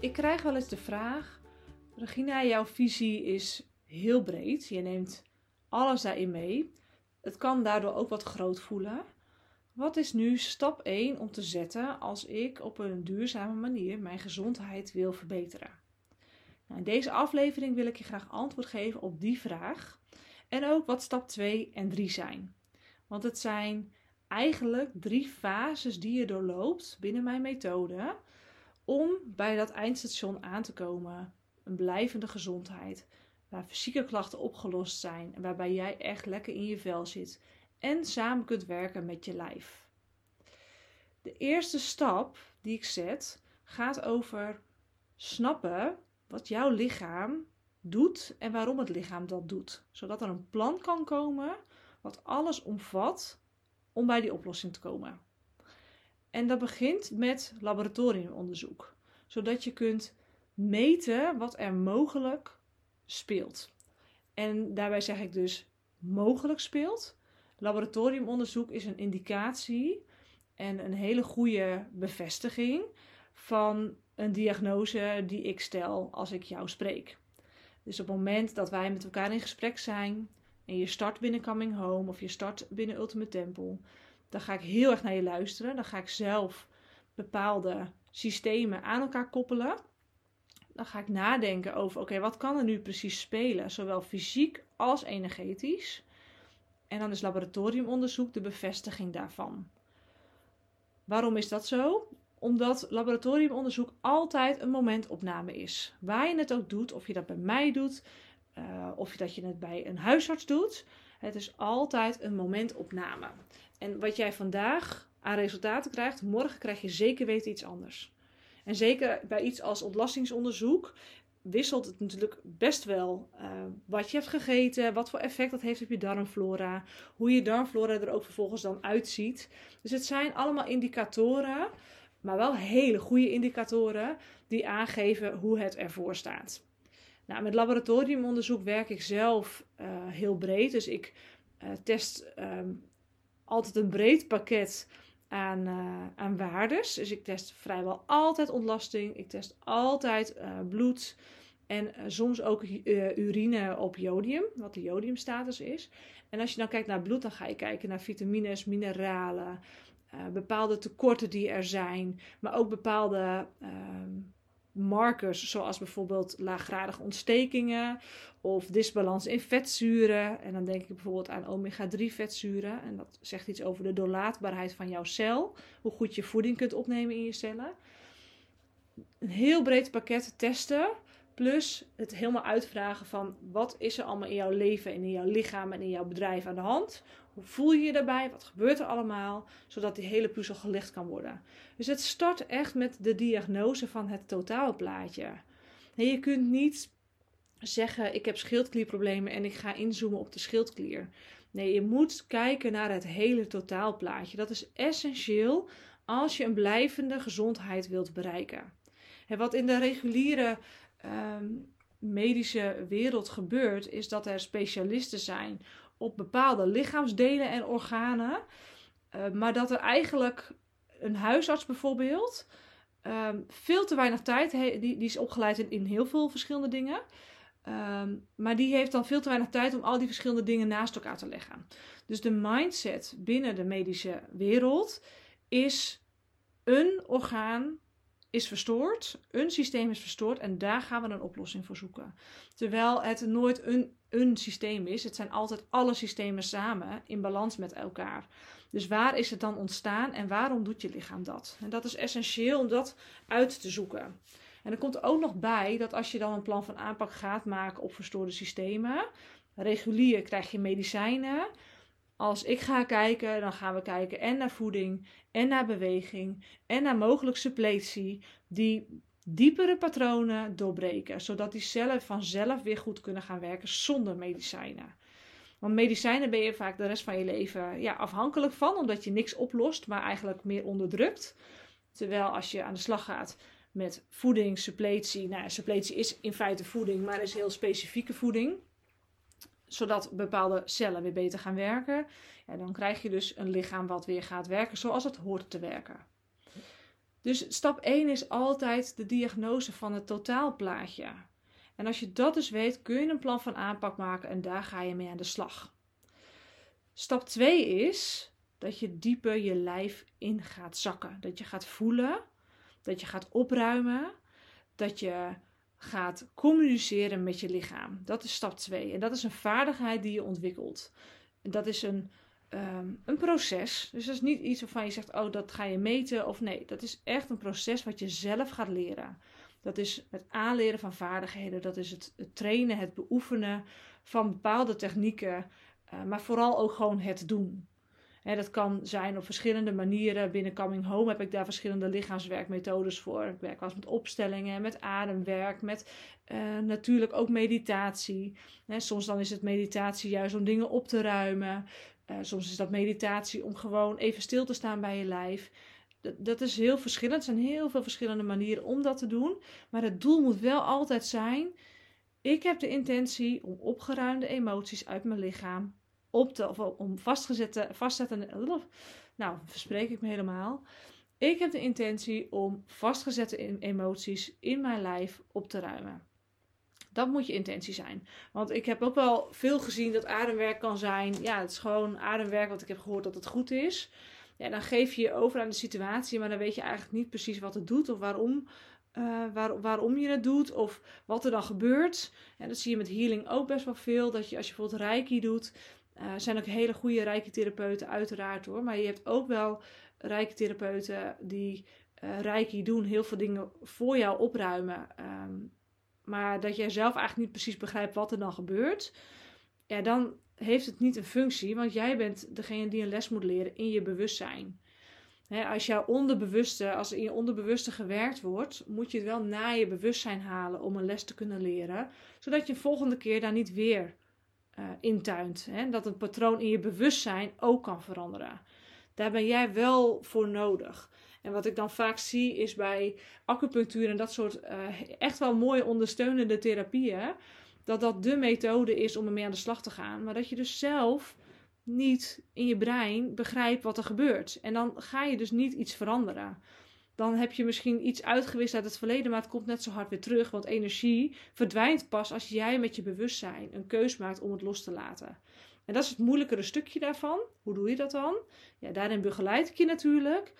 Ik krijg wel eens de vraag: Regina, jouw visie is heel breed. Je neemt alles daarin mee. Het kan daardoor ook wat groot voelen. Wat is nu stap 1 om te zetten als ik op een duurzame manier mijn gezondheid wil verbeteren? Nou, in deze aflevering wil ik je graag antwoord geven op die vraag. En ook wat stap 2 en 3 zijn. Want het zijn eigenlijk drie fases die je doorloopt binnen mijn methode om bij dat eindstation aan te komen. Een blijvende gezondheid, waar fysieke klachten opgelost zijn en waarbij jij echt lekker in je vel zit en samen kunt werken met je lijf. De eerste stap die ik zet gaat over snappen wat jouw lichaam doet en waarom het lichaam dat doet, zodat er een plan kan komen wat alles omvat om bij die oplossing te komen. En dat begint met laboratoriumonderzoek, zodat je kunt meten wat er mogelijk speelt. En daarbij zeg ik dus mogelijk speelt. Laboratoriumonderzoek is een indicatie en een hele goede bevestiging van een diagnose die ik stel als ik jou spreek. Dus op het moment dat wij met elkaar in gesprek zijn en je start binnen Coming Home of je start binnen Ultimate Temple, dan ga ik heel erg naar je luisteren. Dan ga ik zelf bepaalde systemen aan elkaar koppelen. Dan ga ik nadenken over, oké, wat kan er nu precies spelen, zowel fysiek als energetisch. En dan is laboratoriumonderzoek de bevestiging daarvan. Waarom is dat zo? Omdat laboratoriumonderzoek altijd een momentopname is. Waar je het ook doet, of je dat bij mij doet, uh, of dat je het bij een huisarts doet. Het is altijd een momentopname. En wat jij vandaag aan resultaten krijgt, morgen krijg je zeker weten iets anders. En zeker bij iets als ontlastingsonderzoek wisselt het natuurlijk best wel uh, wat je hebt gegeten, wat voor effect dat heeft op je darmflora, hoe je darmflora er ook vervolgens dan uitziet. Dus het zijn allemaal indicatoren, maar wel hele goede indicatoren die aangeven hoe het ervoor staat. Nou, met laboratoriumonderzoek werk ik zelf uh, heel breed, dus ik uh, test um, altijd een breed pakket aan, uh, aan waardes. Dus ik test vrijwel altijd ontlasting. Ik test altijd uh, bloed. En uh, soms ook urine op jodium, wat de jodiumstatus is. En als je dan kijkt naar bloed, dan ga je kijken naar vitamines, mineralen, bepaalde tekorten die er zijn, maar ook bepaalde ehm, markers, zoals bijvoorbeeld laaggradige ontstekingen of disbalans in vetzuren. En dan denk ik bijvoorbeeld aan omega-3 vetzuren. En dat zegt iets over de doorlaatbaarheid van jouw cel, hoe goed je voeding kunt opnemen in je cellen. Een heel breed pakket testen. Plus het helemaal uitvragen van wat is er allemaal in jouw leven en in jouw lichaam en in jouw bedrijf aan de hand. Hoe voel je je daarbij? Wat gebeurt er allemaal? Zodat die hele puzzel gelegd kan worden. Dus het start echt met de diagnose van het totaalplaatje. En je kunt niet zeggen: Ik heb schildklierproblemen en ik ga inzoomen op de schildklier. Nee, je moet kijken naar het hele totaalplaatje. Dat is essentieel als je een blijvende gezondheid wilt bereiken. En wat in de reguliere um, medische wereld gebeurt, is dat er specialisten zijn op bepaalde lichaamsdelen en organen. Uh, maar dat er eigenlijk een huisarts bijvoorbeeld um, veel te weinig tijd heeft. Die, die is opgeleid in, heel veel verschillende dingen. Um, maar die heeft dan veel te weinig tijd om al die verschillende dingen naast elkaar te leggen. Dus de mindset binnen de medische wereld is een orgaan is verstoord, een systeem is verstoord en daar gaan we een oplossing voor zoeken. Terwijl het nooit een, een systeem is, het zijn altijd alle systemen samen in balans met elkaar. Dus waar is het dan ontstaan en waarom doet je lichaam dat? En dat is essentieel om dat uit te zoeken. En er komt ook nog bij dat als je dan een plan van aanpak gaat maken op verstoorde systemen, regulier krijg je medicijnen. Als ik ga kijken, dan gaan we kijken en naar voeding, en naar beweging, en naar mogelijk suppletie, die diepere patronen doorbreken, zodat die cellen vanzelf weer goed kunnen gaan werken zonder medicijnen. Want medicijnen ben je vaak de rest van je leven ja, afhankelijk van, omdat je niks oplost, maar eigenlijk meer onderdrukt. Terwijl als je aan de slag gaat met voeding, suppletie. Nou, suppletie is in feite voeding, maar is heel specifieke voeding. Zodat bepaalde cellen weer beter gaan werken. Ja, dan krijg je dus een lichaam wat weer gaat werken zoals het hoort te werken. Dus stap 1 is altijd de diagnose van het totaalplaatje. En als je dat dus weet, kun je een plan van aanpak maken en daar ga je mee aan de slag. Stap 2 is dat je dieper je lijf in gaat zakken. Dat je gaat voelen, dat je gaat opruimen, dat je gaat communiceren met je lichaam. Dat is stap 2. En dat is een vaardigheid die je ontwikkelt. Dat is een, um, een proces. Dus dat is niet iets waarvan je zegt, oh, dat ga je meten. Of nee, dat is echt een proces wat je zelf gaat leren. Dat is het aanleren van vaardigheden. Dat is het, trainen, het beoefenen van bepaalde technieken. Uh, maar vooral ook gewoon het doen. Dat kan zijn op verschillende manieren. Binnen Coming Home heb ik daar verschillende lichaamswerkmethodes voor. Ik werk wel eens met opstellingen, met ademwerk, met uh, natuurlijk ook meditatie. Soms dan is het meditatie juist om dingen op te ruimen. Uh, soms is dat meditatie om gewoon even stil te staan bij je lijf. Dat, dat is heel verschillend. Er zijn heel veel verschillende manieren om dat te doen. Maar het doel moet wel altijd zijn: ik heb de intentie om opgeruimde emoties uit mijn lichaam op te, of om vastgezette, vastzetten. Nou, verspreek ik me helemaal. Ik heb de intentie om vastgezette emoties in mijn lijf op te ruimen. Dat moet je intentie zijn. Want ik heb ook wel veel gezien dat ademwerk kan zijn. Ja, het is gewoon ademwerk, wat ik heb gehoord dat het goed is. Ja, dan geef je je over aan de situatie, maar dan weet je eigenlijk niet precies wat het doet of waarom. Waar, waarom je het doet of wat er dan gebeurt. En dat zie je met healing ook best wel veel. Dat je als je bijvoorbeeld reiki doet, uh, zijn ook hele goede reiki-therapeuten, uiteraard hoor. Maar je hebt ook wel reiki-therapeuten die uh, doen, heel veel dingen voor jou opruimen. Um, maar dat jij zelf eigenlijk niet precies begrijpt wat er dan gebeurt. Ja, dan heeft het niet een functie, want jij bent degene die een les moet leren in je bewustzijn. als jouw onderbewuste, als er in je onderbewuste gewerkt wordt, moet je het wel naar je bewustzijn halen om een les te kunnen leren, zodat je de volgende keer daar niet weer uh, intuint. Hè? Dat het patroon in je bewustzijn ook kan veranderen. Daar ben jij wel voor nodig. En wat ik dan vaak zie is bij acupunctuur en dat soort uh, echt wel mooie ondersteunende therapieën, dat dat de methode is om ermee aan de slag te gaan. Maar dat je dus zelf niet in je brein begrijpt wat er gebeurt. En dan ga je dus niet iets veranderen dan heb je misschien iets uitgewist uit het verleden, maar het komt net zo hard weer terug. Want energie verdwijnt pas als jij met je bewustzijn een keus maakt om het los te laten. En dat is het moeilijkere stukje daarvan. Hoe doe je dat dan? Ja, daarin begeleid ik je natuurlijk.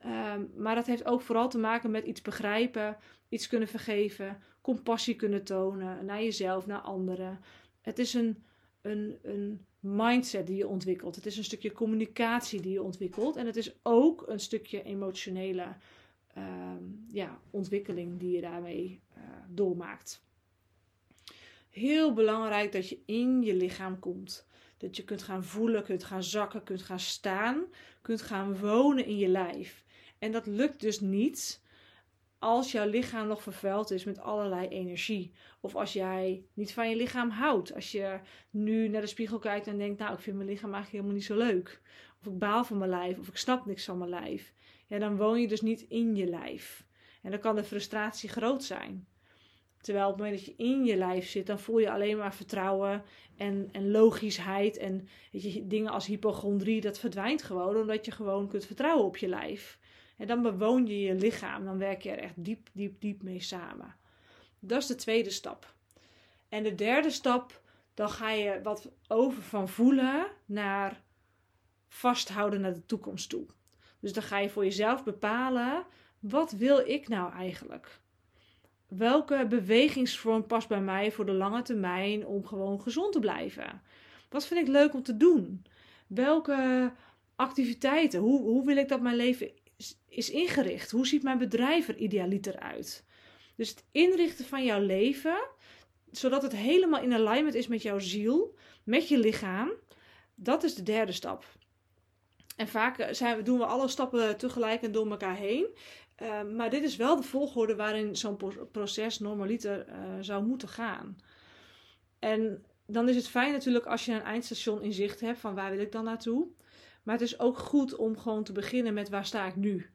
Ehm, maar dat heeft ook vooral te maken met iets begrijpen, iets kunnen vergeven, compassie kunnen tonen naar jezelf, naar anderen. Het is een, een, een mindset die je ontwikkelt. Het is een stukje communicatie die je ontwikkelt. En het is ook een stukje emotionele ja, ontwikkeling die je daarmee uh, doormaakt. Heel belangrijk dat je in je lichaam komt. Dat je kunt gaan voelen, kunt gaan zakken, kunt gaan staan, kunt gaan wonen in je lijf. En dat lukt dus niet als jouw lichaam nog vervuild is met allerlei energie. Of als jij niet van je lichaam houdt. Als je nu naar de spiegel kijkt en denkt, nou ik vind mijn lichaam eigenlijk helemaal niet zo leuk. Of ik baal van mijn lijf, of ik snap niks van mijn lijf ja, dan woon je dus niet in je lijf. En dan kan de frustratie groot zijn. Terwijl op het moment dat je in je lijf zit, dan voel je alleen maar vertrouwen en, en logischheid. En weet je, dingen als hypochondrie, dat verdwijnt gewoon omdat je gewoon kunt vertrouwen op je lijf. En dan bewoon je je lichaam, dan werk je er echt diep, diep, diep mee samen. Dat is de tweede stap. En de derde stap, dan ga je wat over van voelen naar vasthouden naar de toekomst toe. Dus dan ga je voor jezelf bepalen: wat wil ik nou eigenlijk? Welke bewegingsvorm past bij mij voor de lange termijn om gewoon gezond te blijven? Wat vind ik leuk om te doen? Welke activiteiten? Hoe, hoe wil ik dat mijn leven is, ingericht? Hoe ziet mijn bedrijf er idealiter uit? Dus het inrichten van jouw leven, zodat het helemaal in alignment is met jouw ziel, met je lichaam, dat is de derde stap. En vaak eh, zijn, doen we alle stappen tegelijk en door elkaar heen. Uh, maar dit is wel de volgorde waarin zo'n proces normaliter uh, zou moeten gaan. En dan is het fijn natuurlijk als je een eindstation in zicht hebt van waar wil ik dan naartoe. Maar het is ook goed om gewoon te beginnen met waar sta ik nu.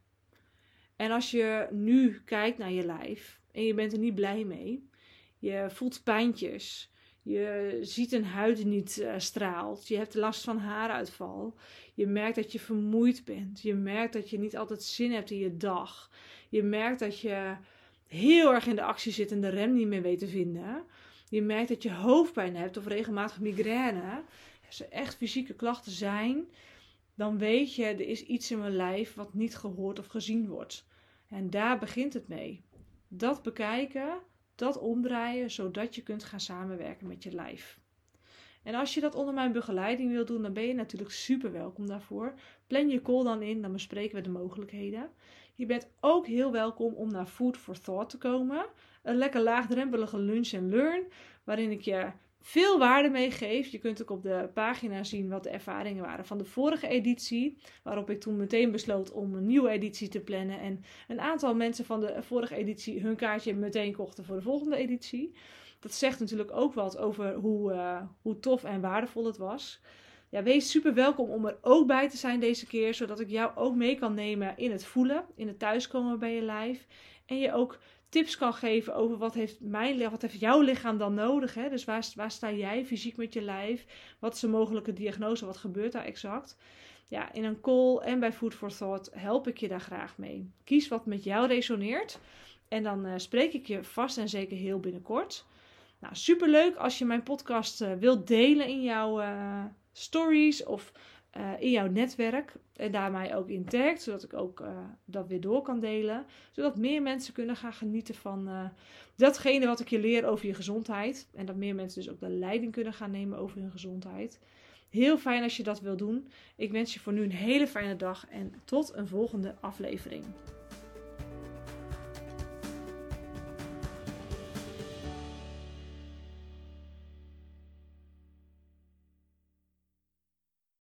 En als je nu kijkt naar je lijf en je bent er niet blij mee, je voelt pijntjes, Je ziet een huid niet uh, straalt. Je hebt last van haaruitval. Je merkt dat je vermoeid bent. Je merkt dat je niet altijd zin hebt in je dag. Je merkt dat je heel erg in de actie zit en de rem niet meer weet te vinden. Je merkt dat je hoofdpijn hebt of regelmatig migraine. Als er echt fysieke klachten zijn, dan weet je, er is iets in mijn lijf wat niet gehoord of gezien wordt. En daar begint het mee. Dat bekijken, dat omdraaien, zodat je kunt gaan samenwerken met je lijf. En als je dat onder mijn begeleiding wil doen, dan ben je natuurlijk super welkom daarvoor. Plan je call dan in, dan bespreken we de mogelijkheden. Je bent ook heel welkom om naar Food for Thought te komen. Een lekker laagdrempelige lunch en learn, waarin ik je veel waarde meegeef. Je kunt ook op de pagina zien wat de ervaringen waren van de vorige editie. Waarop ik toen meteen besloot om een nieuwe editie te plannen. En een aantal mensen van de vorige editie hun kaartje meteen kochten voor de volgende editie. Dat zegt natuurlijk ook wat over hoe, uh, hoe tof en waardevol het was. Ja, wees super welkom om er ook bij te zijn deze keer, zodat ik jou ook mee kan nemen in het voelen, in het thuiskomen bij je lijf. En je ook tips kan geven over wat heeft, mijn, wat heeft jouw lichaam dan nodig. Hè? Dus waar, waar sta jij fysiek met je lijf? Wat is een mogelijke diagnose? Wat gebeurt daar exact? Ja, in een call en bij Food for Thought help ik je daar graag mee. Kies wat met jou resoneert. En dan uh, spreek ik je vast en zeker heel binnenkort. Nou, superleuk als je mijn podcast uh, wilt delen in jouw uh, stories of uh, in jouw netwerk. En daarmee ook in tagt, zodat ik ook uh, dat weer door kan delen. Zodat meer mensen kunnen gaan genieten van uh, datgene wat ik je leer over je gezondheid. En dat meer mensen dus ook de leiding kunnen gaan nemen over hun gezondheid. Heel fijn als je dat wil doen. Ik wens je voor nu een hele fijne dag en tot een volgende aflevering.